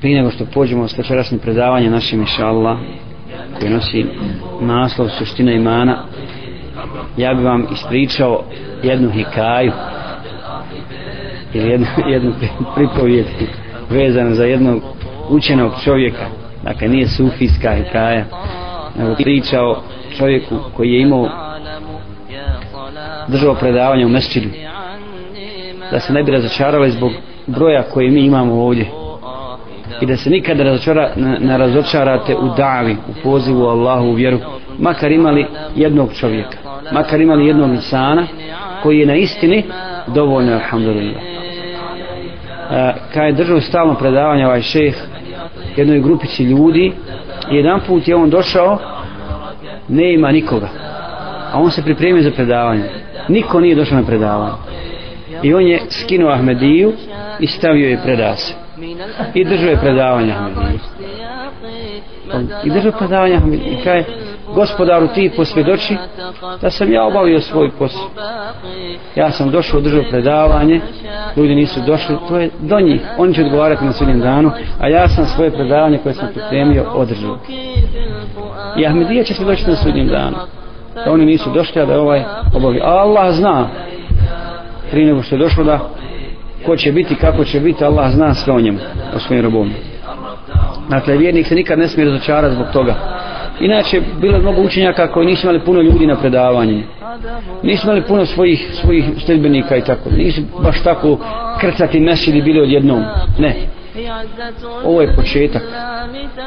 prije nego što pođemo s večerašnjim predavanjem našim inša Allah koji nosi naslov suština imana ja bi vam ispričao jednu hikaju ili jednu, jednu pripovijed vezanu za jednog učenog čovjeka. Dakle nije sufijska hikaja nego priča o čovjeku koji je imao držao predavanje u mesčidu da se ne bi razočarali zbog broja koje mi imamo ovdje i da se nikada razočara, ne, ne razočarate u davi, u pozivu Allahu u vjeru makar imali jednog čovjeka makar imali jednog insana koji je na istini dovoljno alhamdulillah. E, kad je držao stalno predavanje ovaj šeh jednoj grupici ljudi jedan put je on došao ne ima nikoga a on se pripremio za predavanje. Niko nije došao na predavanje. I on je skinuo Ahmediju i stavio je predase i držao je predavanje i držao predavanje Ahmediju i kaj gospodaru ti posvjedoči da sam ja obavio svoj posao. Ja sam došao držao predavanje ljudi nisu došli to je do njih. Oni će odgovarati na sudnjem danu a ja sam svoje predavanje koje sam pripremio održao. I Ahmedija će svjedočiti na sudnjem danu da oni nisu došli a da je ovaj obavio. Allah zna prije nego što je došlo da ko će biti, kako će biti, Allah zna sve o njemu, o svojim robom. Dakle, vjernik se nikad ne smije razočarati zbog toga. Inače, bilo je mnogo učenjaka koji nisu imali puno ljudi na predavanje. Nisu imali puno svojih, svojih sledbenika i tako. Nisu baš tako krcati mesili bili odjednom. Ne. Ovo je početak.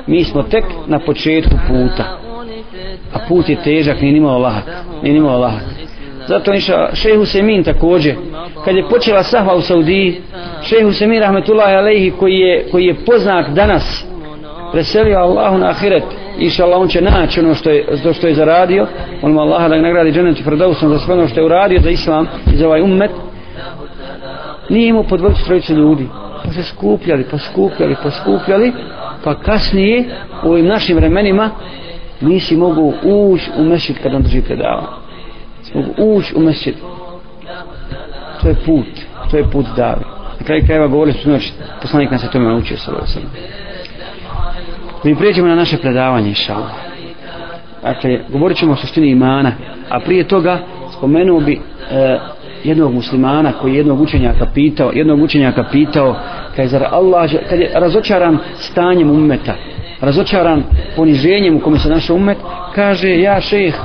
Mi smo tek na početku puta. A put je težak, nije nimalo lahak. Nije nimalo lahak zato inša šehu Semin također. Kad je počela sahva u Saudiji šehu Semin rahmetullahi alejhi koji je, koji je poznat danas preselio Allahu na ahiret. Inša Allah on će naći ono što je, to što je zaradio. On mu Allaha da ga nagradi dženetu Ferdausom za sve ono što je uradio za Islam i za ovaj ummet. Nije imao po dvojicu trojicu ljudi. Pa se skupljali, pa skupljali, pa skupljali. Pa kasnije u ovim našim vremenima nisi mogu ući u mešit kad on drži predavanje mogu ući u mesjid. To je put to je put davi. Na kraju krajeva govorili smo noć poslanik nas je tome naučio sa ovo mi prijeđemo na naše predavanje inshallah dakle govorit ćemo o suštini imana a prije toga spomenuo bi e, jednog muslimana koji jednog učenjaka pitao jednog učenjaka pitao kad je, zar Allah, kad je razočaran stanjem ummeta razočaran poniženjem u kome se našao ummet kaže ja šejh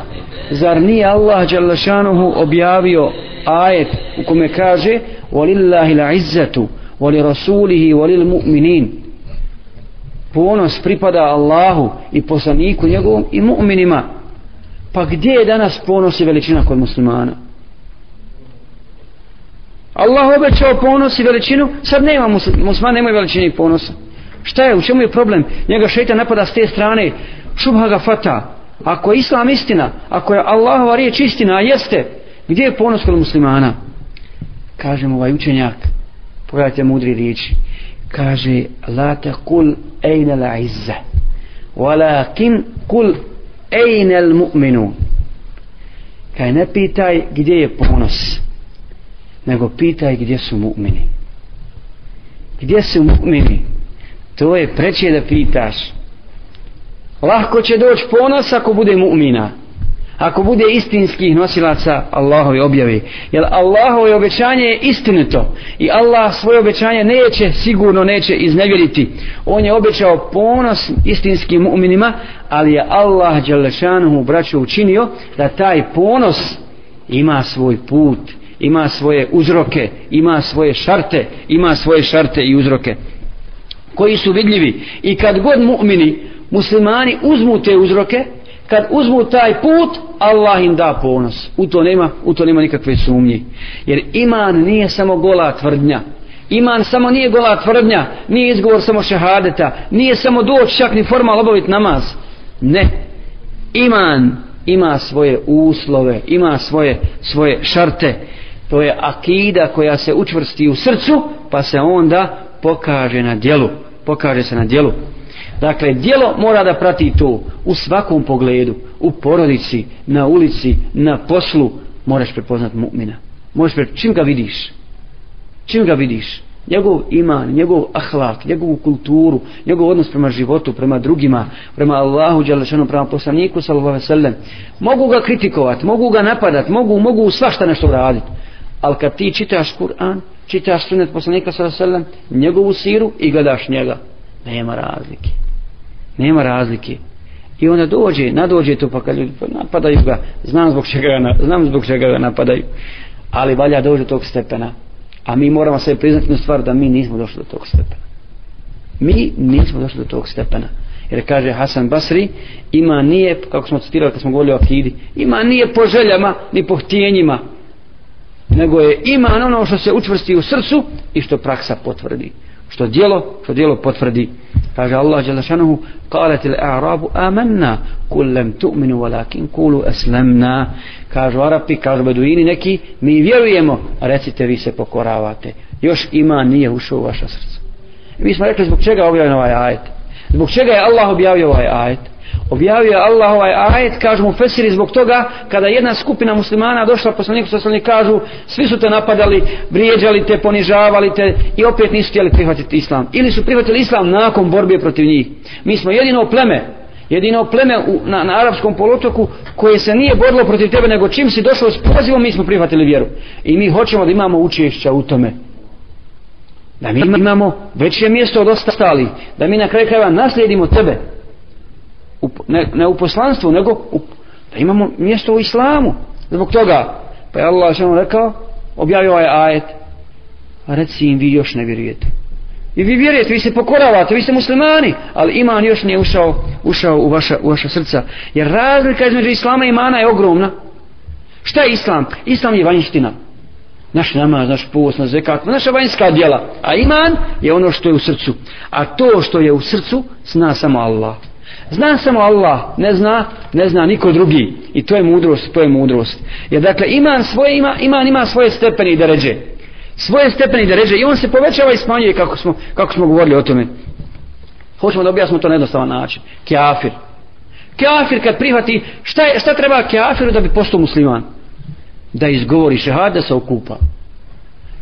zar nije Allah Đalešanuhu objavio ajet u kome kaže walillahi la izzatu wali rasulihi walil mu'minin ponos pripada Allahu i poslaniku njegovom i mu'minima. Pa gdje je danas ponos i veličina kod muslimana? Allah obećao ponos i veličinu sad nema musliman nema veličine i ponosa. Šta je, u čemu je problem? Njega šeitan napada s te strane šubha ga fata ako je islam istina, ako je Allahova riječ istina, a jeste, gdje je ponos kod muslimana? Kaže mu ovaj učenjak, pogledajte mudri riječi, kaže, la te kul ejne la izze, walakin kul ejne l mu'minu. Kaj ne pitaj gdje je ponos, nego pitaj gdje su mu'mini. Gdje su mu'mini? To je preće da pitaš lahko će doći ponos ako bude mu'mina. Ako bude istinskih nosilaca Allahove objave. Jer Allahove obećanje je istinito. I Allah svoje obećanje neće sigurno neće iznevjeriti. On je obećao ponos istinskim mu'minima ali je Allah Đalešanuhu braću učinio da taj ponos ima svoj put ima svoje uzroke ima svoje šarte ima svoje šarte i uzroke koji su vidljivi. I kad god mu'mini muslimani uzmu te uzroke kad uzmu taj put Allah im da ponos. U to nema, u to nema nikakve sumnje. Jer iman nije samo gola tvrdnja. Iman samo nije gola tvrdnja nije izgovor samo šehadeta nije samo doći čak ni formal obaviti namaz. Ne. Iman ima svoje uslove ima svoje, svoje šarte. To je akida koja se učvrsti u srcu pa se onda pokaže na djelu. Pokaže se na djelu. Dakle, dijelo mora da prati to u svakom pogledu, u porodici, na ulici, na poslu, moraš prepoznat mu'mina. Možeš pre... Čim ga vidiš? Čim ga vidiš? njegov iman, njegov ahlak, njegovu kulturu, njegov odnos prema životu, prema drugima, prema Allahu, Đalešanu, prema poslaniku, sallallahu sallam, mogu ga kritikovati, mogu ga napadati, mogu, mogu svašta nešto raditi. Ali kad ti čitaš Kur'an, čitaš sunet poslanika, sallallahu sallam, njegovu siru i gledaš njega, nema razlike. Nema razlike. I onda dođe, nadođe to pa kad ljudi napadaju ga, znam zbog čega ga, znam zbog čega ga napadaju, ali valja dođe do tog stepena. A mi moramo sve priznati na stvar da mi nismo došli do tog stepena. Mi nismo došli do tog stepena. Jer kaže Hasan Basri, ima nije, kako smo citirali kad smo govorili o akidi, ima nije po željama ni po htjenjima, nego je ima ono što se učvrsti u srcu i što praksa potvrdi što djelo, što djelo potvrdi. Kaže Allah dželle šanehu: il a'rabu amanna, kul lem tu'minu walakin kulu eslemna. Kažu Arapi, kažu Beduini neki, mi vjerujemo, a recite vi se pokoravate. Još ima nije ušao u vaša srca. I mi smo rekli zbog čega objavljen ovaj ajet? Zbog čega je Allah objavio ovaj ajet? Objavio Allah ovaj ajet, kažu mu Fesiri zbog toga, kada jedna skupina muslimana došla poslaniku sa sallam kažu, svi su te napadali, vrijeđali te, ponižavali te i opet nisu htjeli prihvatiti islam. Ili su prihvatili islam nakon borbe protiv njih. Mi smo jedino pleme, jedino pleme u, na, na arapskom polotoku koje se nije borilo protiv tebe, nego čim si došao s pozivom, mi smo prihvatili vjeru. I mi hoćemo da imamo učešća u tome. Da mi imamo veće mjesto od ostali, da mi na kraju krajeva naslijedimo tebe, ne, ne u poslanstvu, nego u, da imamo mjesto u islamu. Zbog toga, pa je Allah što rekao, objavio ovaj ajet, a reci im vi još ne vjerujete. I vi vjerujete, vi se pokoravate, vi ste muslimani, ali iman još nije ušao, ušao u, vaša, u vaša srca. Jer razlika između islama i imana je ogromna. Šta je islam? Islam je vanjština. Naš namaz, naš post, naš zekat, naša vanjska djela. A iman je ono što je u srcu. A to što je u srcu, zna samo Allah. Zna samo Allah, ne zna, ne zna niko drugi. I to je mudrost, to je mudrost. Jer dakle, iman svoje ima, iman ima svoje stepeni i deređe. Svoje stepeni i deređe. I on se povećava i smanjuje kako smo, kako smo govorili o tome. Hoćemo da objasnimo to na jednostavan način. Kjafir. Kjafir kad prihvati, šta, je, šta treba kjafiru da bi postao musliman? Da izgovori šehad, da se okupa.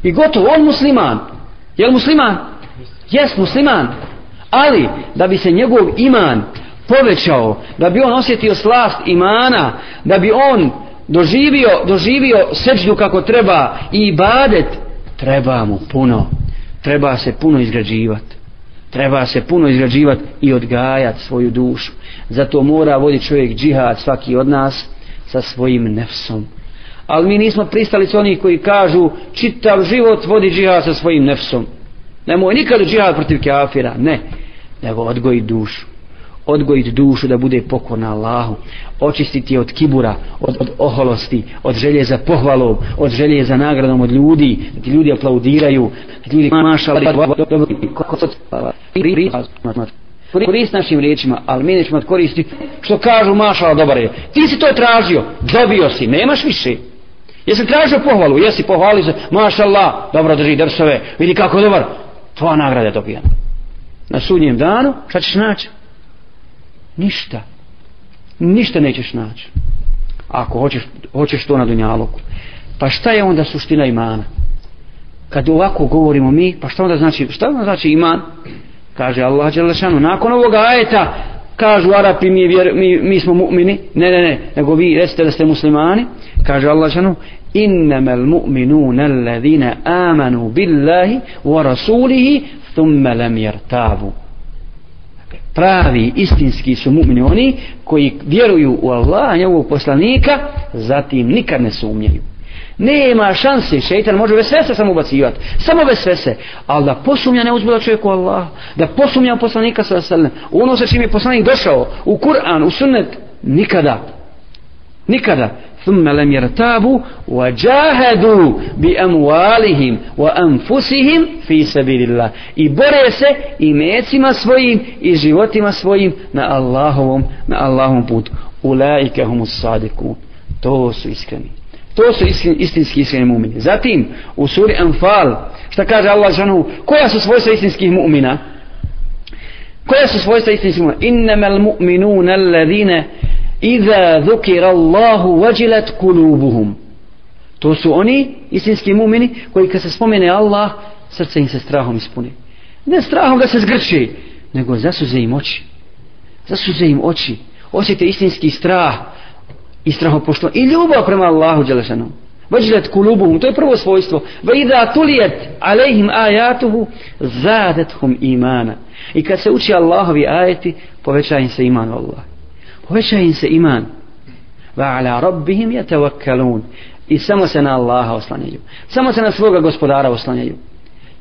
I gotovo, on musliman. Jel musliman? Jes musliman. Ali, da bi se njegov iman povećao, da bi on osjetio slast imana, da bi on doživio, doživio seđu kako treba i ibadet, treba mu puno, treba se puno izgrađivati. Treba se puno izgrađivati i odgajati svoju dušu. Zato mora voditi čovjek džihad svaki od nas sa svojim nefsom. Ali mi nismo pristali s onih koji kažu čitav život vodi džihad sa svojim nefsom. Nemoj nikad džihad protiv kafira, ne. Nego odgoji dušu odgojiti dušu da bude pokorna Allahu očistiti od kibura od, od oholosti, od želje za pohvalom od želje za nagradom od ljudi da ti ljudi aplaudiraju da ti ljudi maša korist našim riječima ali mi nećemo koristi što kažu mašala dobar je ti si to tražio, dobio si, nemaš više jesi tražio pohvalu, jesi pohvalio se maša dobro drži drsove vidi kako dobar, tvoja nagrada je dobijena na sudnjem danu, šta ćeš naći ništa. Ništa nećeš naći. Ako hoćeš, hoćeš to na dunjaloku pa šta je onda suština imana? Kad ovako govorimo mi pa šta onda znači šta onda znači iman? Kaže Allah Đelešanu nakon ovoga ajeta kažu Arapi mi, vjer, mi, mi smo mu'mini. Ne ne ne nego vi recite da ste muslimani. Kaže Allah Đelešanu innama al-mu'minuna alladhina amanu billahi wa rasulihi thumma lam yartabu pravi istinski su mu'mini oni koji vjeruju u Allaha, njegovog poslanika zatim nikad ne sumnjaju. Nema šanse šeitan može bez svese samo ubacivati samo bez svese ali da posumnja ne uzbila čovjeku Allah da posumnja u poslanika sa u ono sa čim je poslanik došao u Kur'an, u sunnet nikada. Nikada. ثم لم يرتابوا وجاهدوا بأموالهم وأنفسهم في سبيل الله i bore se i mecima svojim i životima svojim na Allahovom na Allahovom putu ulaika humus sadiku to su iskreni to su iskreni, istinski iskreni mu'mini zatim u suri Anfal šta kaže Allah žanu koja su svojstva istinskih mu'mina koja su svojstva istinskih mu'mina innamal mu'minuna alladhina Iza dhukira Allahu vajilat kulubuhum. To su oni, istinski mumini, koji kad se spomene Allah, srce im se strahom ispune. Ne strahom da se zgrče, nego zasuze im oči. Zasuze im oči. Osjete istinski strah i strahopošto i ljubav prema Allahu Đelešanu. Vađilet kulubuhum, to je prvo svojstvo. Va idha tulijet alejhim ajatuhu, zadethum imana. I kad se uči Allahovi ajeti, poveća im se iman Allahu. Allah. Poveća im se iman. Va ala rabbihim yatawakkalun. I samo se na Allaha oslanjaju. Samo se na svoga gospodara oslanjaju.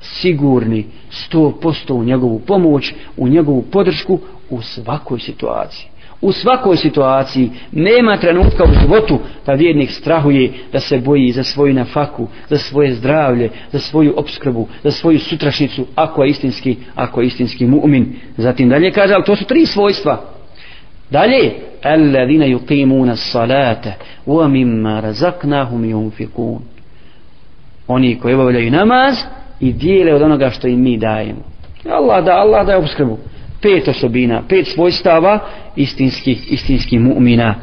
Sigurni, sto posto u njegovu pomoć, u njegovu podršku, u svakoj situaciji u svakoj situaciji nema trenutka u životu da vjernik strahuje da se boji za svoju nafaku, za svoje zdravlje, za svoju obskrbu, za svoju sutrašnicu, ako je istinski, ako je istinski mu'min. Zatim dalje kaže, ali to su tri svojstva. Dalje, alladhina yuqimuna as-salata wa mimma razaqnahum yunfiqun. Oni koji obavljaju namaz i dijele od onoga što im mi dajemo. Allah da, Allah da je obskrbu pet osobina, pet svojstava istinskih, istinskih mu'mina.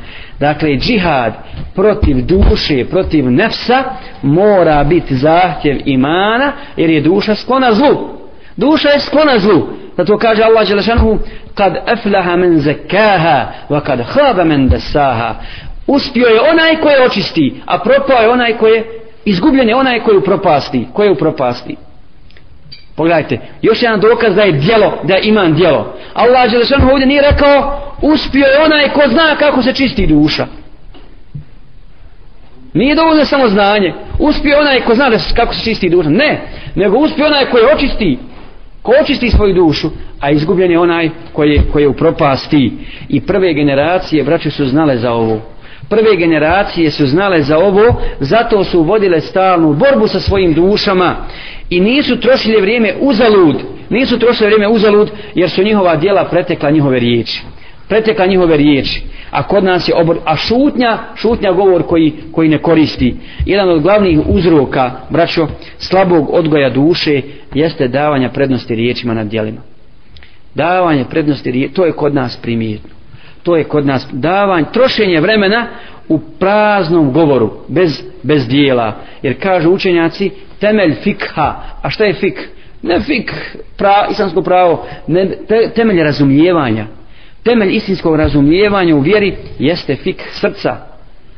Dakle, džihad protiv duše, protiv nefsa mora biti zahtjev imana jer je duša sklona zlu. Duša je sklona zlu. Zato kaže Allah Đelešanhu kad aflaha men zekaha wa kad haba men desaha. Uspio je onaj je očisti, a propao je onaj koji je izgubljen je onaj koji u propasti. Koji u propasti. Pogledajte, još jedan dokaz da je djelo, da je iman djelo. Allah je ovdje nije rekao, uspio je onaj ko zna kako se čisti duša. Nije dovoljno samo znanje. Uspio je onaj ko zna da kako se čisti duša. Ne, nego uspio onaj ko je očisti, ko očisti svoju dušu, a izgubljen je onaj koji je, koji je u propasti. I prve generacije, braće, su znale za ovo. Prve generacije su znale za ovo, zato su vodile stalnu borbu sa svojim dušama i nisu trošile vrijeme uzalud nisu trošile vrijeme uzalud jer su njihova dijela pretekla njihove riječi pretekla njihove riječi a kod nas je obor a šutnja šutnja govor koji, koji ne koristi jedan od glavnih uzroka braćo slabog odgoja duše jeste davanja prednosti riječima nad djelima davanje prednosti riječi to je kod nas primjetno to je kod nas davanje trošenje vremena u praznom govoru bez, bez dijela jer kažu učenjaci temelj fikha. A šta je fik? Ne fik, pra, islamsko pravo, ne, te, temelj razumijevanja. Temelj istinskog razumijevanja u vjeri jeste fik srca.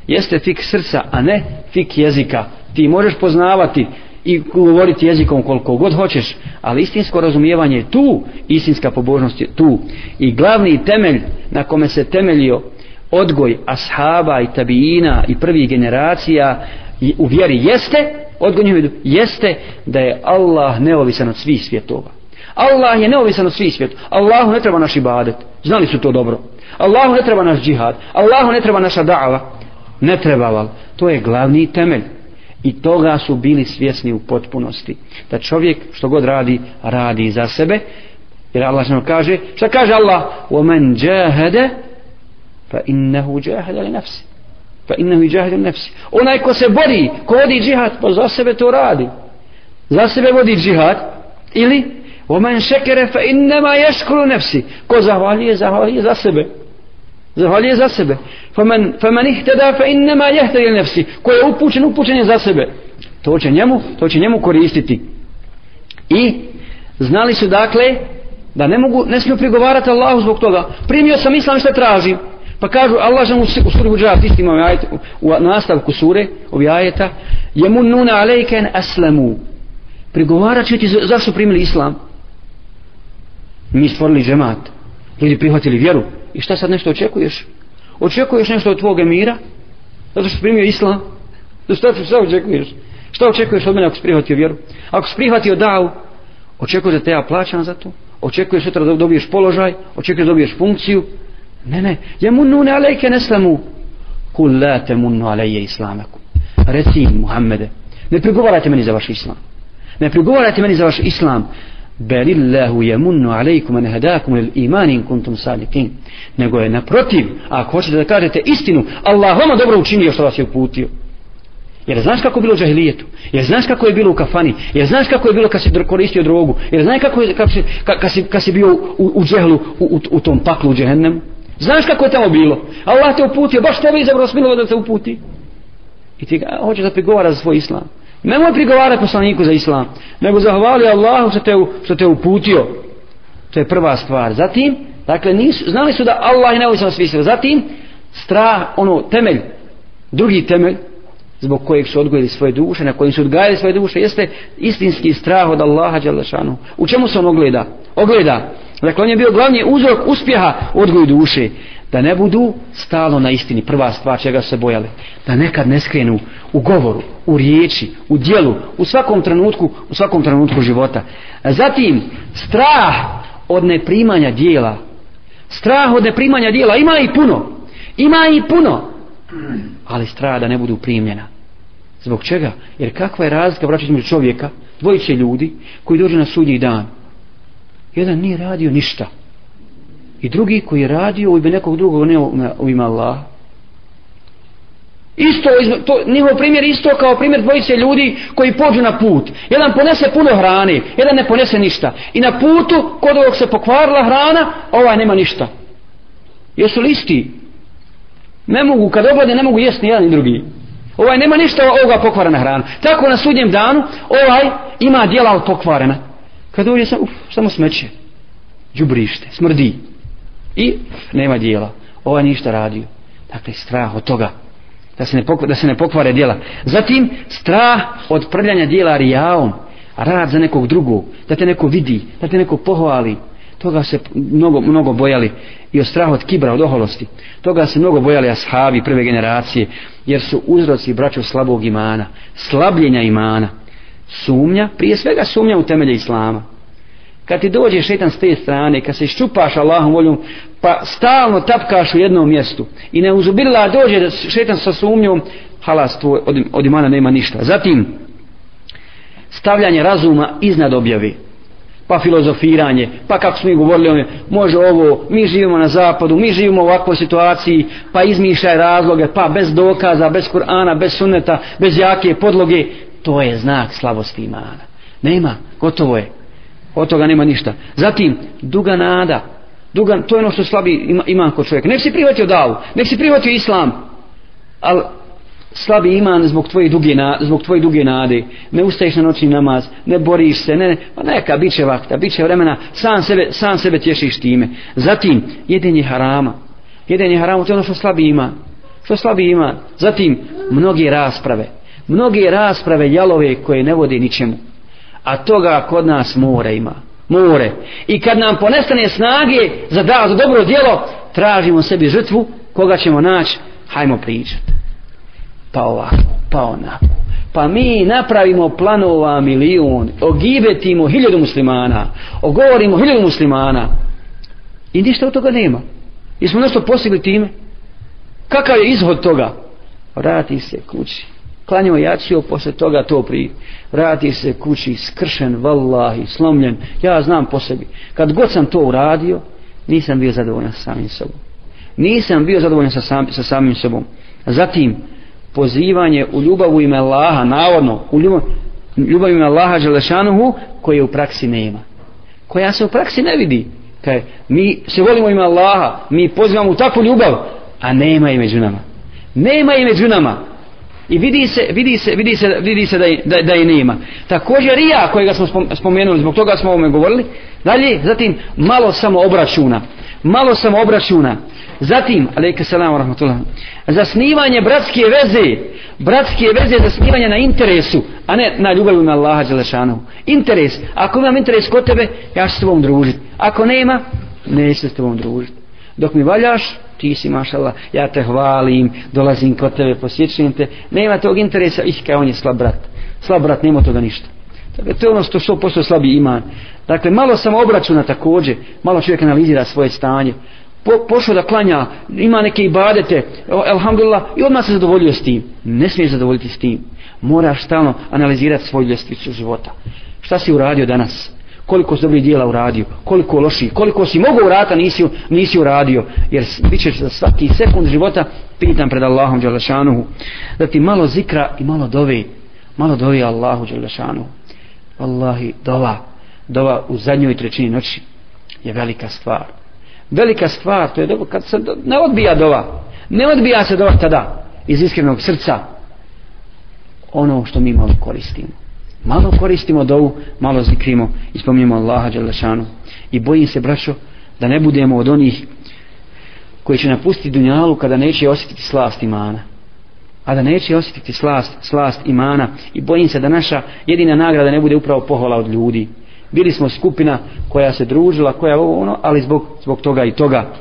Jeste fik srca, a ne fik jezika. Ti možeš poznavati i govoriti jezikom koliko god hoćeš, ali istinsko razumijevanje je tu, istinska pobožnost je tu. I glavni temelj na kome se temeljio odgoj ashaba i tabijina i prvih generacija u vjeri jeste odgoj jeste da je Allah neovisan od svih svjetova. Allah je neovisan od svih svjetova. Allahu ne treba naš ibadet. Znali su to dobro. Allahu ne treba naš džihad. Allahu ne treba naša da'ava. Ne treba val. To je glavni temelj. I toga su bili svjesni u potpunosti. Da čovjek što god radi, radi za sebe. Jer Allah što kaže, šta kaže Allah? وَمَنْ جَاهَدَ فَإِنَّهُ جَاهَدَ لِنَفْسِ fa innahu jahidu nafsi onaj ko se bori ko vodi džihad pa za sebe to radi za sebe vodi džihad ili ومن شكر فإنما يشكر نفسي nafsi ko zahvalije zahvalije za sebe. Zahvalije za sebe. faman faman ihtada fa innama yahtadi nafsi ko je upućen upućen je za sebe. To će njemu to će njemu koristiti. I znali su dakle da ne mogu ne smiju prigovarati Allahu zbog toga. Primio sam islam što tražim? Pa kažu Allah žemu u suri Huđarat istim ovaj ajet, u nastavku sure ovi ajeta. Jemununa alejken aslamu. Prigovarat će ti zašto primili islam mi stvorili džemat ljudi prihvatili vjeru i šta sad nešto očekuješ očekuješ nešto od tvog emira zato što primio islam da šta, šta očekuješ šta očekuješ od mene ako si prihvatio vjeru ako si prihvatio davu očekuješ da te ja plaćam za to očekuješ sutra da dobiješ položaj očekuješ da dobiješ funkciju Ne, ne. Jemunune alejke neslamu. Kul la temunnu alejje islamakum. Reci Muhammede, ne prigovarajte meni za vaš islam. Ne prigovarajte meni za vaš islam. Belillahu yamunnu alejkum an hadakum lil iman in kuntum salikin. Nego je naprotiv, ako hoćete da kažete istinu, Allah vama dobro učinio što vas je uputio. Jer znaš kako je bilo u džahilijetu? Jer znaš kako je bilo u kafani? Jer znaš kako je bilo kad si koristio drogu? Jer znaš kako je kad si, kad si, kad si bio u, u džehlu, u, u, u tom paklu u džehennemu? Znaš kako je tamo bilo? Allah te uputio, baš tebe izabrao smilova da te uputi. I ti ga, hoćeš da prigovara za svoj islam. Nemoj prigovarati poslaniku za islam, nego zahvali Allahu što te, što te uputio. To je prva stvar. Zatim, dakle, nisu, znali su da Allah je neovisan svi sve. Zatim, strah, ono, temelj, drugi temelj, zbog kojeg su odgojili svoje duše, na kojim su odgajali svoje duše, jeste istinski strah od Allaha Đalešanu. U čemu se on ogleda? Ogleda. Dakle, on je bio glavni uzrok uspjeha u odgoju duše. Da ne budu stalno na istini, prva stvar čega se bojali. Da nekad ne skrenu u govoru, u riječi, u dijelu, u svakom trenutku, u svakom trenutku života. Zatim, strah od neprimanja dijela. Strah od neprimanja dijela. Ima i puno. Ima i puno ali strah da ne budu primljena. Zbog čega? Jer kakva je razlika vraćati među čovjeka, dvojiće ljudi koji dođu na sudnji dan. Jedan nije radio ništa. I drugi koji je radio u ime nekog drugog ne u ime Allaha. Isto, to, njihov primjer isto kao primjer dvojice ljudi koji pođu na put. Jedan ponese puno hrane, jedan ne ponese ništa. I na putu, kod ovog se pokvarila hrana, ovaj nema ništa. Jesu li isti? Ne mogu, kad oblade, ne mogu jesti ni jedan ni drugi. Ovaj nema ništa ovoga pokvarena hrana. Tako na sudnjem danu, ovaj ima dijela od pokvarena. Kad dođe sam, uf, samo smeće. Džubrište, smrdi. I nema dijela. Ovaj ništa radio. Dakle, strah od toga. Da se ne, pokvare, da se ne pokvare dijela. Zatim, strah od prljanja dijela rijaom. Rad za nekog drugog. Da te neko vidi. Da te neko pohvali toga se mnogo, mnogo bojali i od straha od kibra, od oholosti toga se mnogo bojali ashabi prve generacije jer su uzroci braću slabog imana slabljenja imana sumnja, prije svega sumnja u temelje islama. Kad ti dođe šetan s te strane kad se iščupaš Allahom voljom pa stalno tapkaš u jednom mjestu i ne uzubila dođe šetan sa sumnjom halas tvoj, od, od imana nema ništa. Zatim stavljanje razuma iznad objave pa filozofiranje, pa kako smo i govorili o može ovo, mi živimo na zapadu, mi živimo u ovakvoj situaciji, pa izmišljaj razloge, pa bez dokaza, bez Kur'ana, bez sunneta, bez jake podloge, to je znak slabosti imana. Nema, gotovo je. Od toga nema ništa. Zatim, duga nada, duga, to je ono što slabi ima, ima kod čovjeka. Nek si prihvatio davu, nek si prihvatio islam, ali slabi iman zbog tvoje duge na, zbog tvoje duge nade. Ne ustaješ na noćni namaz ne boriš se ne pa neka biće vakta biće vremena. Sam sebe sam sebe tješiš time. Zatim jedenje harama. Jedenje harama to je ono što slabi iman što slabi iman zatim mnoge rasprave mnoge rasprave jalove koje ne vode ničemu a toga kod nas more ima more i kad nam ponestane snage za da za dobro djelo tražimo sebi žrtvu koga ćemo naći hajmo pričat. pa ovako, pa onako. Pa mi napravimo planova milijun, ogibetimo hiljadu muslimana, ogovorimo hiljadu muslimana i ništa od toga nema. I smo nešto postigli time. Kakav je izhod toga? Vrati se kući klanjao jačio, posle toga to pri. Vrati se kući, skršen, vallahi, slomljen. Ja znam po sebi. Kad god sam to uradio, nisam bio zadovoljan sa samim sobom. Nisam bio zadovoljan sa, sam, sa samim sobom. Zatim, pozivanje u ljubavu ime Allaha, navodno, u ljubav, ljubav ime Allaha Đelešanuhu, koje u praksi nema. Koja se u praksi ne vidi. Kaj, mi se volimo ime Allaha, mi pozivamo u takvu ljubav, a nema je među nama. Nema je među nama. I vidi se, vidi se, vidi se, vidi se da, je, da, da je nema. Također rija kojega smo spomenuli, zbog toga smo ovome govorili. Dalje, zatim, malo samo obračuna. Malo samo obračuna. Zatim, alejke selam rahmetullah. Zasnivanje bratske veze, bratske veze zasnivanje na interesu, a ne na ljubavi na Allaha Đelešanu. Interes. Ako imam interes kod tebe, ja ću s tobom družiti. Ako nema, neću s tobom družiti. Dok mi valjaš, ti si mašallah, ja te hvalim, dolazim kod tebe, posjećujem te. Nema tog interesa, ih kao on je slab brat. Slab brat, nema toga ništa. Dakle, to je ono što 100% slabi iman. Dakle, malo sam obračuna također, malo čovjek analizira svoje stanje po, pošao da klanja, ima neke ibadete, alhamdulillah, i odmah se zadovoljio s tim. Ne smiješ zadovoljiti s tim. Moraš stalno analizirati svoju ljestvicu života. Šta si uradio danas? Koliko si dobrih dijela uradio? Koliko loši? Koliko si mogu urata nisi, nisi uradio? Jer bit ćeš za svaki sekund života pitan pred Allahom Đalešanuhu. Da ti malo zikra i malo dove. Malo dove Allahu Đalešanuhu. Allahi, dova. Dova u zadnjoj trećini noći je velika stvar velika stvar, to je dobro, kad se ne odbija dova, ne odbija se dova tada iz iskrenog srca. ono što mi malo koristimo. Malo koristimo dovu, malo zikrimo i spominjemo Allaha Đalešanu. I bojim se, braćo, da ne budemo od onih koji će napustiti dunjalu kada neće osjetiti slast imana. A da neće osjetiti slast, slast imana i bojim se da naša jedina nagrada ne bude upravo pohvala od ljudi. Bili smo skupina koja se družila, koja ovo ono, ali zbog, zbog toga i toga.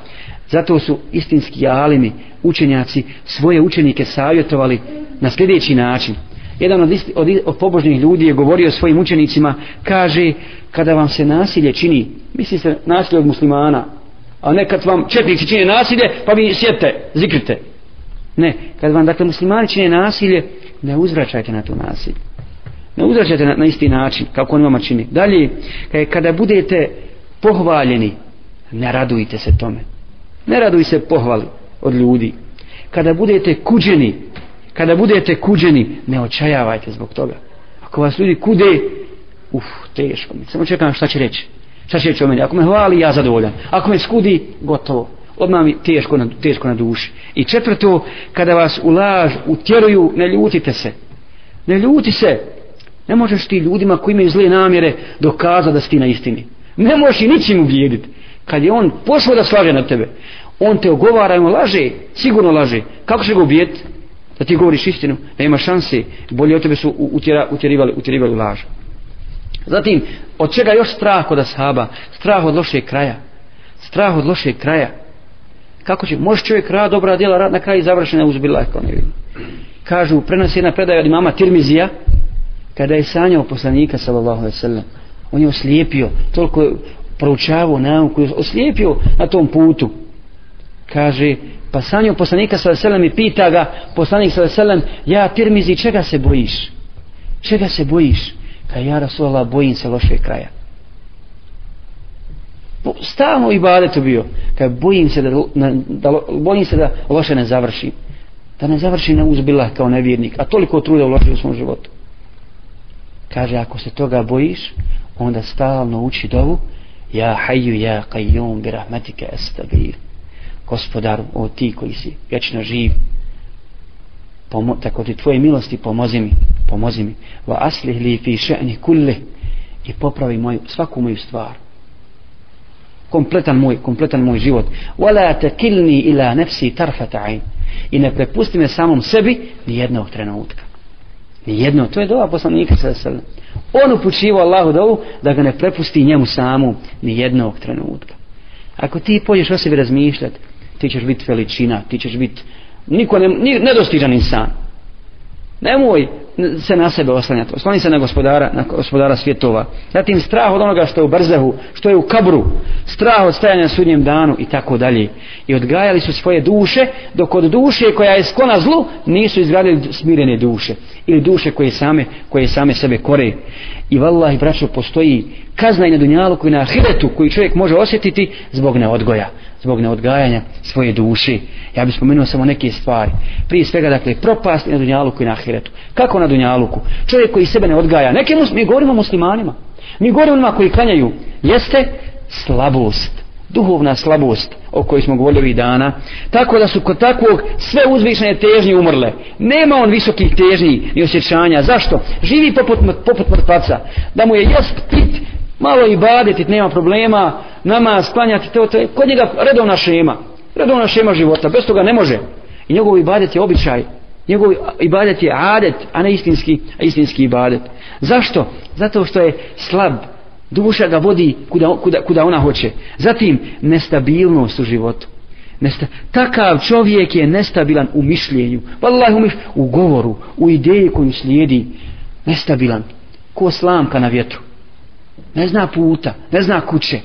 Zato su istinski alimi, učenjaci, svoje učenike savjetovali na sljedeći način. Jedan od, isti, od, od pobožnih ljudi je govorio svojim učenicima, kaže, kada vam se nasilje čini, misli se nasilje od muslimana, a ne kad vam četnici čine nasilje, pa vi sjete, zikrite. Ne, kad vam dakle muslimani čine nasilje, ne uzvraćajte na to nasilje. Ne uzvraćajte na, na isti način, kako on vama čini. Dalje, e, kada budete pohvaljeni, ne radujte se tome. Ne raduj se pohvali od ljudi. Kada budete kuđeni, kada budete kuđeni, ne očajavajte zbog toga. Ako vas ljudi kude, uf, teško mi. Samo čekam šta će reći. Šta će reći o meni? Ako me hvali, ja zadovoljan. Ako me skudi, gotovo. Odmah mi teško na, teško na duši. I četvrto, kada vas u laž utjeruju, ne ljutite se. Ne ljuti se. Ne možeš ti ljudima koji imaju zle namjere dokazati da si ti na istini. Ne možeš i ničim ubijediti. Kad je on pošao da slaže na tebe, on te ogovara i laže, sigurno laže. Kako će ga ubijeti? Da ti govoriš istinu, da ima šanse, bolje od tebe su utjera, utjerivali, utjerivali laž. Zatim, od čega još strah kod ashaba? Strah od lošeg kraja. Strah od lošeg kraja. Kako će, može čovjek rad, dobra djela, rad na kraju završena uzbila, kao ne vidim. Kažu, prenos jedna predaja od imama Tirmizija, kada je sanjao poslanika, sallallahu alaihi sallam, on je oslijepio, toliko je proučavao nauku, oslijepio na tom putu. Kaže, pa sanjao poslanika, sa alaihi i pita ga, poslanik, sa alaihi ja Tirmizi, čega se bojiš? Čega se bojiš? Kaj ja Rasulallah bojim se loše kraja. Stalno i badetu bio. Kaj bojim se da, da, da, bojim se da loše ne završi. Da ne završi na uzbila kao nevjernik. A toliko truda uloži u svom životu. Kaže, ako se toga bojiš, onda stalno uči dovu. Ja haju ja qayyum bi rahmatika estabir. Gospodaru, o ti koji si vječno živ, pomo, tako ti tvoje milosti pomozi mi, pomozi mi, va aslih li fi še'ni kulli i popravi moju, svaku moju stvar. Kompletan moj, kompletan moj život. Wala takilni ila nafsi tarfata ayn. I ne prepusti me samom sebi ni jednog trenutka. Ni jedno, to je dova poslanika sa sel. On upućivo Allahu dovu da ga ne prepusti njemu samu ni jednog trenutka. Ako ti pođeš o sebi razmišljati, ti ćeš biti veličina, ti ćeš biti niko ne, nedostižan insan. Nemoj se na sebe oslanjati oslani se na gospodara, na gospodara svjetova zatim strah od onoga što je u brzehu što je u kabru strah od stajanja na sudnjem danu i tako dalje i odgajali su svoje duše dok od duše koja je sklona zlu nisu izgradili smirene duše ili duše koje same, koje same sebe kore i vallahi braćo postoji kazna i na dunjalu koji na ahiretu koji čovjek može osjetiti zbog neodgoja zbog neodgajanja svoje duše. Ja bih spomenuo samo neke stvari. Prije svega, dakle, propast i na dunjalu koji na ahiretu. Kako na dunjaluku? Čovjek koji sebe ne odgaja. Neke mus, mi govorimo muslimanima. Mi govorimo onima koji klanjaju. Jeste slabost. Duhovna slabost o kojoj smo govorili ovih dana. Tako da su kod takvog sve uzvišene težnje umrle. Nema on visokih težnji ni osjećanja. Zašto? Živi poput, poput mrtvaca. Da mu je jest pit malo i baditi, nema problema, nama sklanjati, to, to je kod njega redovna šema, redovna šema života, bez toga ne može. I njegov ibadet je običaj, njegov ibadet je adet, a ne istinski, a istinski ibadet. Zašto? Zato što je slab, duša ga vodi kuda, kuda, kuda ona hoće. Zatim, nestabilnost u životu. Nesta, takav čovjek je nestabilan u mišljenju, vallahi u, u govoru, u ideji koju slijedi, nestabilan, ko slamka na vjetru ne zna puta, ne zna kuće.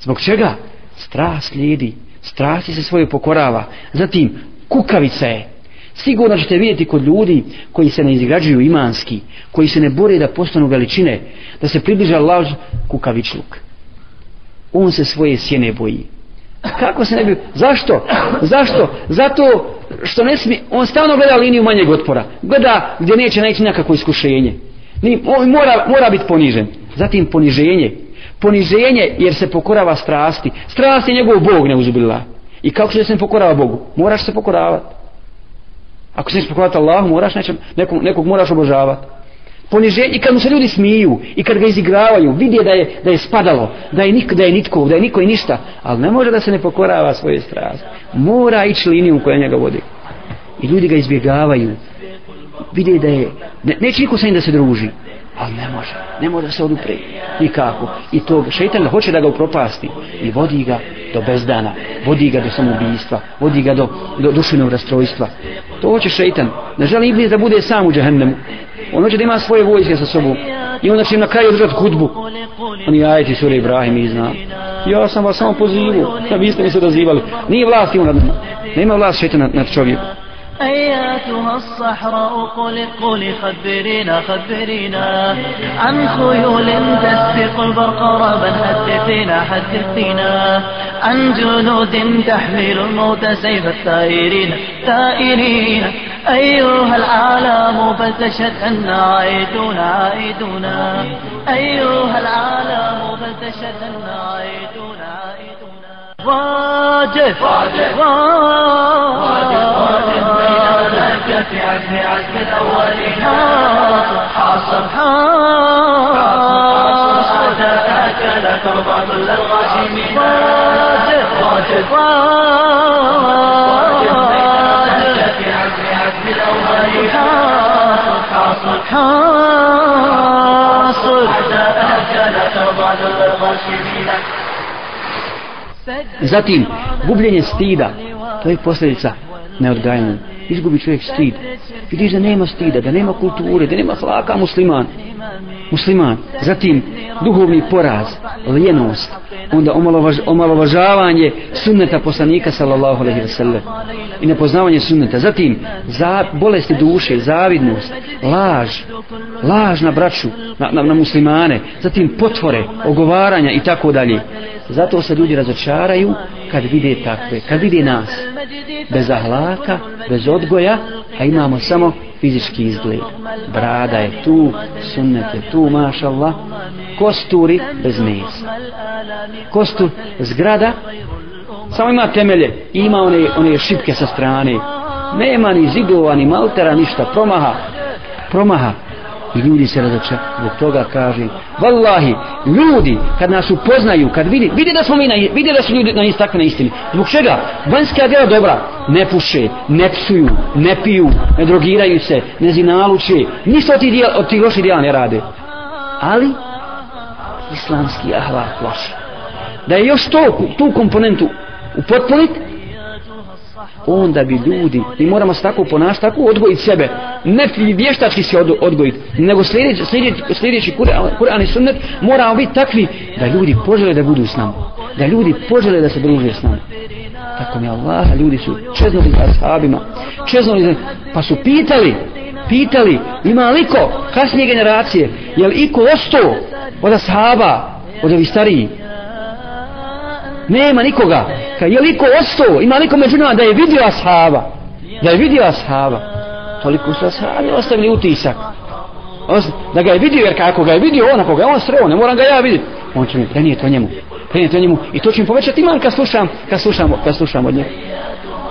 Zbog čega? Strah slijedi, strasti se svoje pokorava. Zatim, kukavica je. Sigurno ćete vidjeti kod ljudi koji se ne izgrađuju imanski, koji se ne bore da postanu veličine, da se približa laž kukavičluk. On se svoje sjene boji. Kako se ne bi... Zašto? Zašto? Zato što ne smije... On stalno gleda liniju manjeg otpora. Gleda gdje neće naći nekako iskušenje. Ni, mora, mora biti ponižen. Zatim poniženje. Poniženje jer se pokorava strasti. Strast je njegov Bog ne uzubila. I kako će se ne pokorava Bogu? Moraš se pokoravati. Ako se nećeš Allahu, moraš nečem, nekog, nekog moraš obožavati. Poniženje, i kad mu se ljudi smiju, i kad ga izigravaju, vidi da je, da je spadalo, da je, nik, da je nitko, da je niko i ništa, ali ne može da se ne pokorava svoje strast. Mora ići liniju koja njega vodi. I ljudi ga izbjegavaju. Vidi da je, ne, neće niko sa njim da se druži, ali ne može, ne može da se odupre, nikako. I to šeitan ga hoće da ga upropasti i vodi ga do bezdana, vodi ga do samoubistva, vodi ga do, do dušenog rastrojstva. To hoće šeitan. Ne želi iblis da bude sam u džahennemu. On hoće da ima svoje vojske sa sobom. I onda će im na kraju držati hudbu. Oni ajeti sura Ibrahim i zna. Ja sam vas samo pozivao, Da vi ste mi se odazivali. Nije vlast ima nad nama. Nema vlast šeitana nad, nad čovjekom. أياتها الصحراء قل قل خبرينا خبرينا عن خيول تسبق البرق رابا حدثينا حدثينا عن جنود تحمل الموت سيف الثائرين ثائرين أيها العالم فلتشهد أن عائدون عائدون أيها العالم فلتشهد أن عائدون عائدون. واجب واجب واجب في عزم عزم الأولين. حاصر ذاك لا ترضى ظل الغاشمين واجب واجب في عزم عزم الأولين حاصر حاصر لا ترضى ظل الغاشمين Zatim, gubljenje stida, to je posljedica neodgajanja. Izgubi čovjek stid. Vidiš da nema stida, da nema kulture, da nema hlaka musliman. Musliman. Zatim, duhovni poraz, lijenost, onda omalovaž, omalovažavanje sunneta poslanika sallallahu alejhi ve sellem i nepoznavanje sunneta. Zatim, za, bolesti duše, zavidnost, laž, laž na braću, na, na, na muslimane, zatim potvore, ogovaranja i tako dalje. Zato se ljudi razočaraju kad vide takve, kad vide nas bez ahlaka, bez odgoja, a imamo samo fizički izgled. Brada je tu, sunnet je tu, mašallah. Kosturi bez mesa. Kostur zgrada, samo ima temelje, ima one, one šipke sa strane. Nema ni zidova, ni maltera, ništa, promaha, promaha. I ljudi se razoče, zbog toga kaže, vallahi, ljudi, kad nas upoznaju, kad vidi, vidi da smo mi, na, vidi da su ljudi na isti na istini. Zbog čega? Vanjska djela dobra, ne puše, ne psuju, ne piju, ne drogiraju se, ne zinaluče, ništa od tih, djela, od tih loših djela ne rade. Ali, islamski ahlak loš. Da je još to, tu komponentu upotpunit, onda bi ljudi, mi moramo se tako ponašati, tako odgojiti sebe, ne vještački se od, odgojiti, nego sljedeći, sljedeći, sljedeći Kur'an i sunnet, moramo biti takvi da ljudi požele da budu s nama, da ljudi požele da se druže s nama. Tako mi Allah, ljudi su čeznuli za ashabima, čeznuli pa su pitali, pitali, ima li ko, kasnije generacije, je li iko ostao od ashaba, od ovih stariji? nema nikoga Ka, je liko ostao ima liko među nama da je vidio ashaba da je vidio ashaba toliko su ashabi ostavili utisak. Da ga je vidio jer kako ga je vidio on ako ga je on sreo ne moram ga ja vidjeti on će mi prenijeti o njemu prenijeti o njemu i to će mi povećati iman kad slušam kad slušam, kad slušam od njega.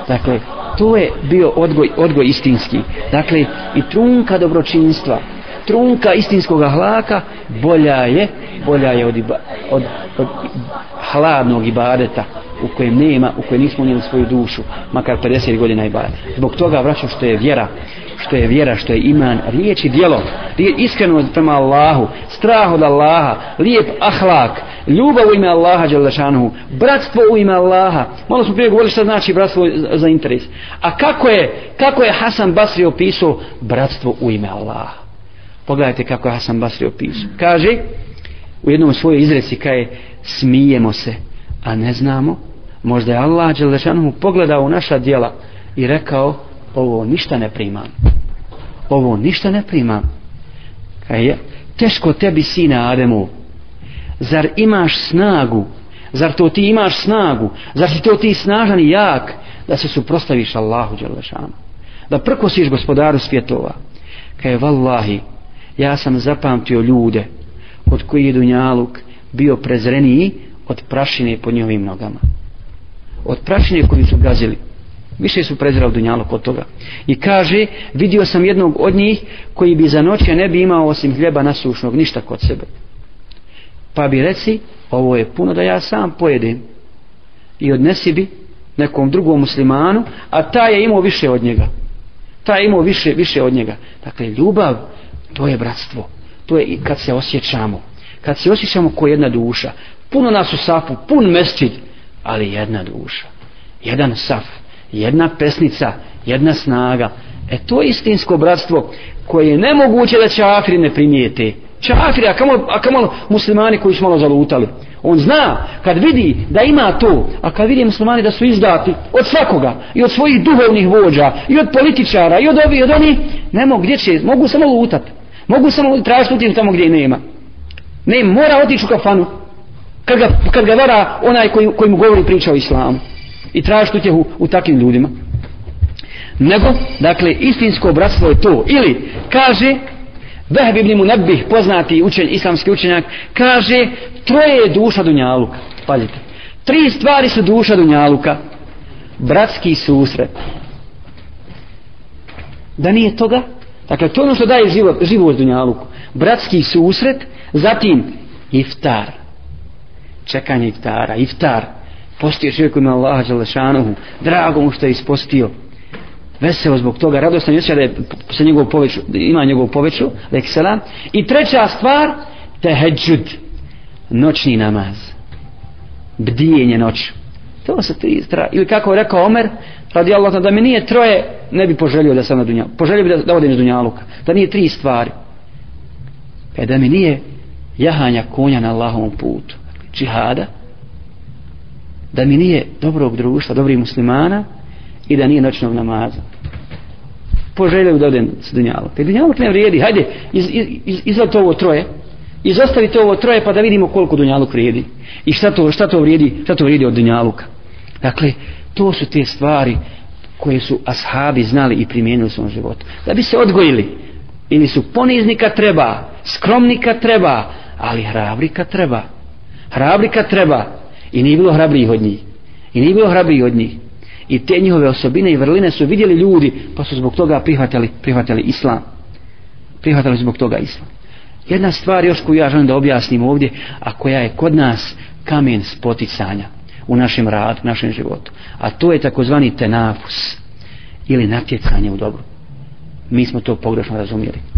Dakle to je bio odgoj, odgoj istinski. Dakle i trunka dobročinstva trunka istinskog hlaka bolja je bolja je od, iba, od, od hladnog ibadeta u kojem nema, u kojem nismo unijeli svoju dušu makar 50 godina ibadeta. Zbog toga vraćam što je vjera što je vjera, što je iman, riječ i djelo. Iskrenost iskreno prema Allahu strah od Allaha, lijep ahlak ljubav u ime Allaha Đalešanuhu, bratstvo u ime Allaha. Malo smo prije govorili šta znači bratstvo za interes. A kako je, kako je Hasan Basri opisao bratstvo u ime Allaha? Pogledajte kako je Hasan Basri opisao. Kaže, u jednom svojoj izreci kaže, smijemo se, a ne znamo, možda je Allah Đelešanu pogledao u naša djela i rekao, ovo ništa ne primam. Ovo ništa ne primam. Kaže, teško tebi sina Ademu, zar imaš snagu, zar to ti imaš snagu, zar si to ti snažan i jak, da se suprostaviš Allahu Đelešanu, da prkosiš gospodaru svjetova. Kaže, vallahi, ja sam zapamtio ljude od koji je Dunjaluk bio prezreniji od prašine po njihovim nogama. Od prašine koju su gazili. Više su prezirali dunjalog od toga. I kaže, vidio sam jednog od njih koji bi za noće ne bi imao osim hljeba nasušnog, ništa kod sebe. Pa bi reci, ovo je puno da ja sam pojedem. I odnesi bi nekom drugom muslimanu, a ta je imao više od njega. Ta je imao više, više od njega. Dakle, ljubav, to je bratstvo. To je kad se osjećamo. Kad se osjećamo ko jedna duša. Puno nas u safu, pun mesčid, ali jedna duša. Jedan saf jedna pesnica, jedna snaga. E to je istinsko bratstvo koje je nemoguće da čafiri ne primijete. Čafiri, a kamo, a kamo muslimani koji su malo zalutali. On zna, kad vidi da ima to, a kad vidi muslimani da su izdati od svakoga, i od svojih duhovnih vođa, i od političara, i od ovih, i od oni, ne mogu, gdje će, mogu samo lutat. Mogu samo tražiti tamo gdje nema. Ne, mora otići u kafanu. Kad ga, kad ga vara onaj koji, koji mu govori priča o islamu i tražiti utjehu u takvim ljudima. Nego dakle istinsko bratstvo je to. Ili kaže Vehb ibn Munebih, poznati učenj, islamski učenjak kaže troje je duša Dunjaluka. Pazite. Tri stvari su duša Dunjaluka. Bratski susret. Da nije toga? Dakle to ono što daje život, život Dunjaluku. Bratski susret zatim iftar. Čekanje iftara iftar postio čovjek ima Allaha Đalešanuhu, drago mu što je ispostio, veseo zbog toga, radostan je da je sa njegov poveću, ima njegovu poveću, leksela. I treća stvar, teheđud, noćni namaz, bdijenje noć. To se tri stra... Ili kako je rekao Omer, radi Allah, da mi nije troje, ne bi poželio da sam na dunjalu. Poželio bi da, da odem iz dunjaluka. Da nije tri stvari. E da mi nije jahanja konja na Allahovom putu. Dakle, džihada, da mi nije dobrog društva, dobrih muslimana i da nije noćnog namaza. Poželjaju da odem s dunjalog. Te dunjalog ne vrijedi. Hajde, iz, iz, izvadite ovo troje. Izostavite ovo troje pa da vidimo koliko dunjalog vrijedi. I šta to, šta to vrijedi, šta to vrijedi od dunjaluka. Dakle, to su te stvari koje su ashabi znali i primijenili u svom životu. Da bi se odgojili. Ili su poniznika treba, skromnika treba, ali hrabrika treba. Hrabrika treba. I nije bilo hrabrih od njih. I nije bilo hrabrih od njih. I te njihove osobine i vrline su vidjeli ljudi, pa su zbog toga prihvatili, prihvatili islam. prihvatili zbog toga islam. Jedna stvar još koju ja želim da objasnim ovdje, a koja je kod nas kamen spoticanja u našem radu, u našem životu. A to je takozvani tenafus ili natjecanje u dobru. Mi smo to pogrešno razumijeli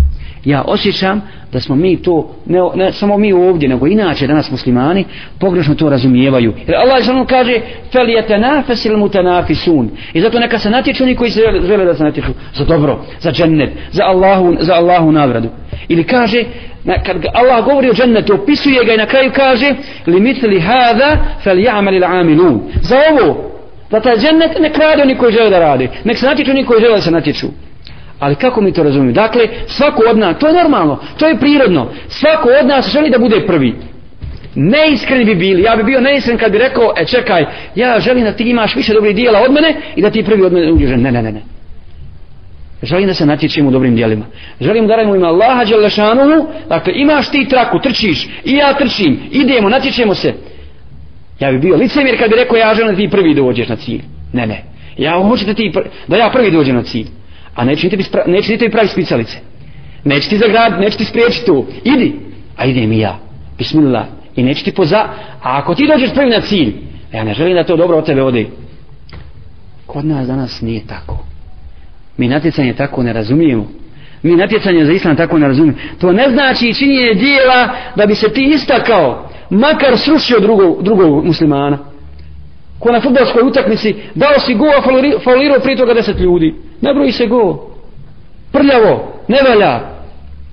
ja osjećam da smo mi to ne, ne samo mi ovdje nego inače danas muslimani pogrešno to razumijevaju. Jer Allah je kaže fel je tenafesil mutanafisun. I zato neka se natječu oni koji se žele da se natječu za dobro, za džennet za Allahu, za Allahu nagradu. Ili kaže kad Allah govori o džennetu opisuje ga i na kraju kaže li mitli hada fel ja'mal il amilun. Za ovo za taj džennet nek rade oni koji žele da rade nek se natječu oni koji žele da se natječu. Ali kako mi to razumijemo? Dakle, svako od nas, to je normalno, to je prirodno. Svako od nas želi da bude prvi. Neiskreni bi bili. Ja bi bio neiskren kad bi rekao, e čekaj, ja želim da ti imaš više dobrih dijela od mene i da ti prvi od mene uđeš. Ne, ne, ne, ne. Želim da se natječemo u dobrim dijelima. Želim da radimo ima Allaha Đelešanuhu. dakle imaš ti traku, trčiš, i ja trčim, idemo, natječemo se. Ja bi bio licemir kad bi rekao ja želim da ti prvi dođeš na cilj. Ne, ne. Ja hoću da, ti, da ja prvi dođem na cilj. A neće ti, spra, neće ti pravi spicalice. Neće ti zagrad, neće ti spriječi tu. Idi. A idem i ja. Bismillah. I neće ti poza... A ako ti dođeš prvi na cilj, ja ne želim da to dobro od tebe ode. Kod nas danas nije tako. Mi natjecanje tako ne razumijemo. Mi natjecanje za islam tako ne razumijemo. To ne znači činjenje dijela da bi se ti istakao, makar srušio drugog, drugog muslimana. Ko na futbolskoj utakmici dao si gol, faulirao prije toga deset ljudi nabroji se go. Prljavo, ne valja.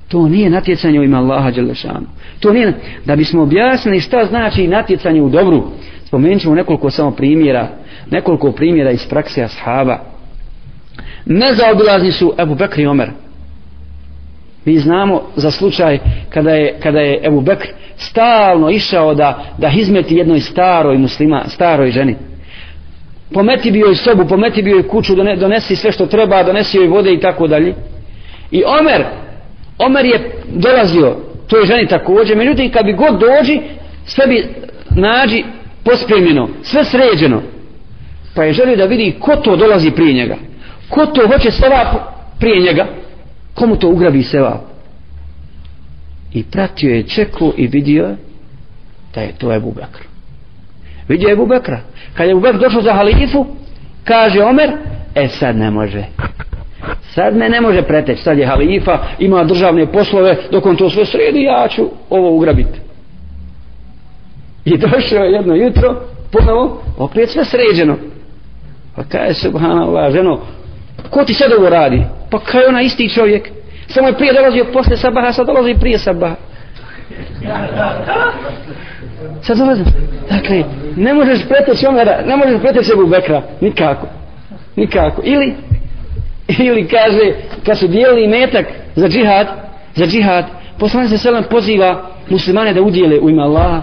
To nije natjecanje u ima Allaha Đelešanu. To nije, da bismo objasnili šta znači natjecanje u dobru, spomenut ćemo nekoliko samo primjera, nekoliko primjera iz prakse ashaba. Nezaobilazni su Ebu Bekr i Omer. Mi znamo za slučaj kada je, kada je Ebu Bekr stalno išao da, da izmeti jednoj staroj muslima, staroj ženi pometi bio i sobu, pometi bio i kuću, donesi sve što treba, donesi joj vode i tako dalje. I Omer, Omer je dolazio toj ženi također, međutim kad bi god dođi, sve bi nađi pospremljeno, sve sređeno. pa je želio da vidi ko to dolazi prije njega ko to hoće sevap prije njega komu to ugrabi sevap i pratio je čeku i vidio da je to Ebu Bekr vidio je Ebu Bekra. Kad je Ebu Bekr došao za halifu kaže Omer e sad ne može. Sad me ne može preteći. Sad je halifa ima državne poslove dok on to sve sredi ja ću ovo ugrabiti. I došao jedno jutro ponovo opet sve sređeno. Pa kaže subhanallah ženo ko ti sad ovo radi? Pa kaj ona isti čovjek. Samo je prije dolazio posle sabaha sad dolazi prije sabaha. Sad dolazim dakle ne možeš preteći omera ne možeš preteći Ebu bekra nikako nikako. Ili ili kaže kad su dijelili metak za džihad za džihad poslanik se selam poziva muslimane da udjele u ime Allaha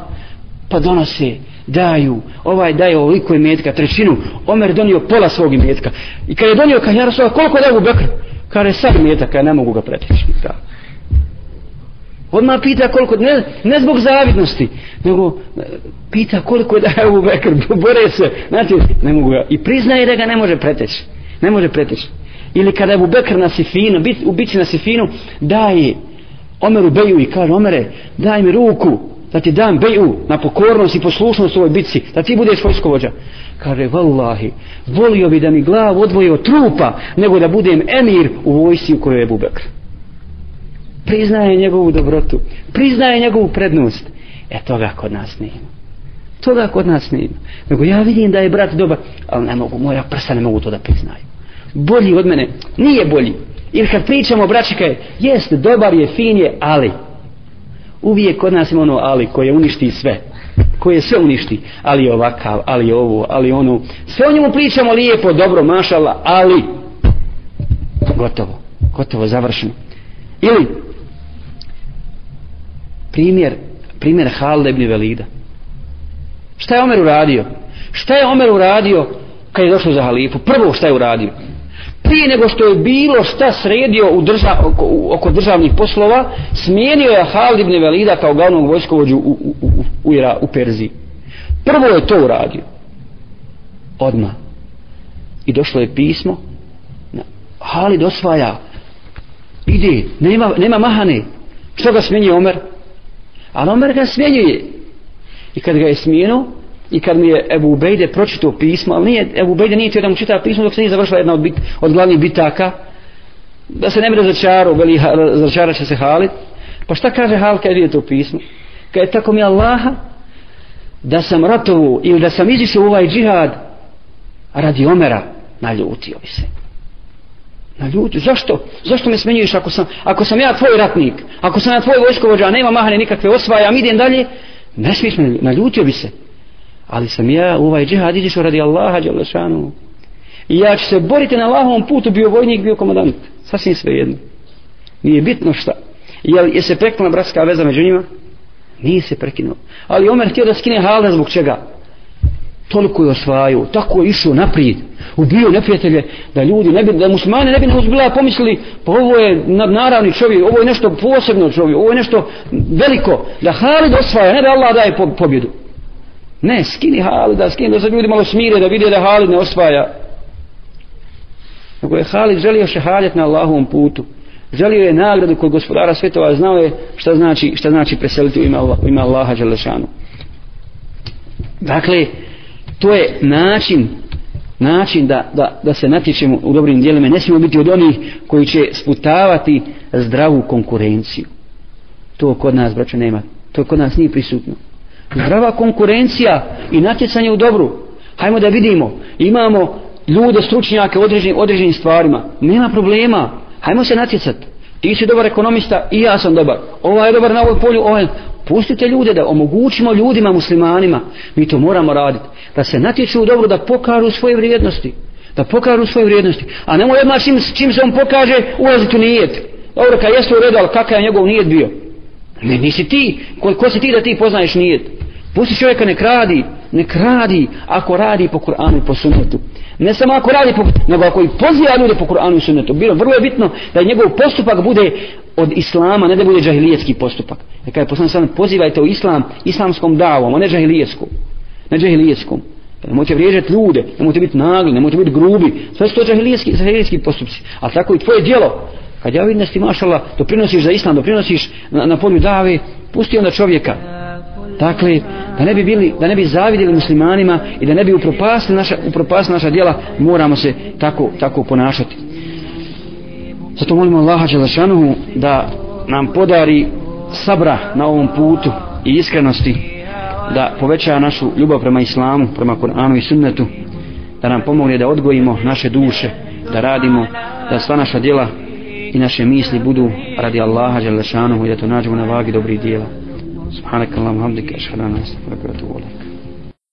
pa donose daju ovaj daje ovoliko imetka trećinu. Omer donio pola svog imetka. I kad je donio kaže, ja koliko je dao u Bekr? Kaže, sad imetak ja ne mogu ga preteći. Da odmah pita koliko ne, ne zbog zavidnosti nego e, pita koliko je dao u Bekr bore se znači ne mogu ga i priznaje da ga ne može preteći ne može preteći ili kada je u Bekr na Sifinu u bici na Sifinu daje Omeru Beju i kaže Omere daj mi ruku da ti dam beju na pokornost i poslušnost u ovoj bitci, da ti budeš vojskovođa. Kaže, vallahi, volio bi da mi glavu odvoje od trupa, nego da budem emir u vojsci u kojoj je Bubekr. Priznaje njegovu dobrotu, priznaje njegovu prednost. E toga kod nas nema. Toga kod nas nema. Nego ja vidim da je brat dobar, ali ne mogu, moja prsa ne mogu to da priznaju. Bolji od mene, nije bolji. Ili kad pričamo o braćika je, jest, dobar je, fin je, ali uvijek kod nas ima ono ali koje uništi sve koje sve uništi ali ovakav, ali ovo, ali ono sve o njemu pričamo lijepo, dobro, mašala ali gotovo, gotovo, završeno ili primjer primjer Halda ibn Velida šta je Omer uradio šta je Omer uradio kad je došao za halifu prvo šta je uradio prije nego što je bilo šta sredio u drža, oko, oko državnih poslova, smijenio je Halid ibn Velida kao glavnog vojskovođu u, u, u, u, Ira, u Perziji. Prvo je to uradio. Odma. I došlo je pismo. Halid osvaja. Ide, nema, nema mahane. Što ga smijenio Omer? Ali Omer ga smjenjuje. I kad ga je smijenuo, i kad mi je Ebu Ubejde pročitao pismo, ali nije, Ebu Ubejde nije htio da mu čita pismo dok se nije završila jedna od, bit, od glavnih bitaka, da se ne bi razočarao, veli razočarat će se Halid. Pa šta kaže Halid kad je to pismo? Kad je tako mi Allaha, da sam ratovu ili da sam izišao u ovaj džihad radi Omera, naljutio bi se. Naljutio. Zašto? Zašto me smenjuješ ako sam, ako sam ja tvoj ratnik, ako sam ja tvoj vojskovođa, nema mahane nikakve osvaja, a idem dalje, ne smiješ me, naljutio bi se. Ali sam ja u ovaj džihad izišao radi Allaha Đalešanu i ja ću se boriti na Allahovom putu bio vojnik, bio komandant sasvim sve jedno nije bitno šta. Je, je se prekla bratska veza među njima? Nije se prekinuo. Ali Omer htio da skine halda zbog čega? Toliko je osvajao tako je išao naprijed ubio neprijatelje da ljudi ne bi, da muslimani ne bi neuzbila pomislili pa ovo je nadnaravni čovjek ovo je nešto posebno čovjek ovo je nešto veliko da Halid osvaja ne da Allah daje pobjedu Ne, skini Halid, da skini da se ljudi malo smire, da vide da Halid ne osvaja. Nego je Halid želio šehadjet na Allahovom putu. Želio je nagradu kod gospodara svetova, znao je šta znači, šta znači preseliti u ime, Allah, u ime Allaha Đelešanu. Dakle, to je način način da, da, da se natječemo u dobrim dijelima. Ne smijemo biti od onih koji će sputavati zdravu konkurenciju. To kod nas, braćo, nema. To kod nas nije prisutno zdrava konkurencija i natjecanje u dobru hajmo da vidimo imamo ljude stručnjake u određenim, određenim stvarima nema problema hajmo se natjecati ti si dobar ekonomista i ja sam dobar. Ovaj je dobar na ovoj polju ovaj. Pustite ljude da omogućimo ljudima muslimanima. Mi to moramo raditi da se natječu u dobro, da pokažu svoje vrijednosti. Da pokažu svoje vrijednosti. A nemoj odmah čim, čim se on pokaže ulaziti u nijet. Dobro kad jeste u redu ali kakav je njegov nijet bio? Ne nisi ti. Ko, ko si ti da ti poznaješ nijet? Pusti čovjeka ne kradi, nek radi ako radi po Kur'anu i po sunnetu. Ne samo ako radi po nego ako i poziva ljude po Kur'anu i sunnetu. Bilo, vrlo je bitno da njegov postupak bude od Islama, ne da bude džahilijetski postupak. Neka je poslan sam pozivajte u Islam, islamskom davom, a ne džahilijetskom. Ne džahilijetskom. E, nemojte vrijeđati ljude, nemojte biti nagli, nemojte biti grubi. Sve su to džahilijski, džahilijski postupci. A tako i tvoje djelo. Kad ja vidim da si mašala, doprinosiš za islam, doprinosiš na, na polju dave, pusti onda čovjeka. Dakle, da ne bi bili, da ne bi zavidjeli muslimanima i da ne bi upropastili naša, upropasili naša djela, moramo se tako, tako ponašati. Zato molimo Allaha Đelešanuhu da nam podari sabra na ovom putu i iskrenosti da poveća našu ljubav prema islamu, prema Koranu i sunnetu, da nam pomogne da odgojimo naše duše, da radimo, da sva naša djela i naše misli budu radi Allaha Đelešanuhu i da to nađemo na vagi dobrih djela. Subhanak لا اله الا انت wa واتوب اليك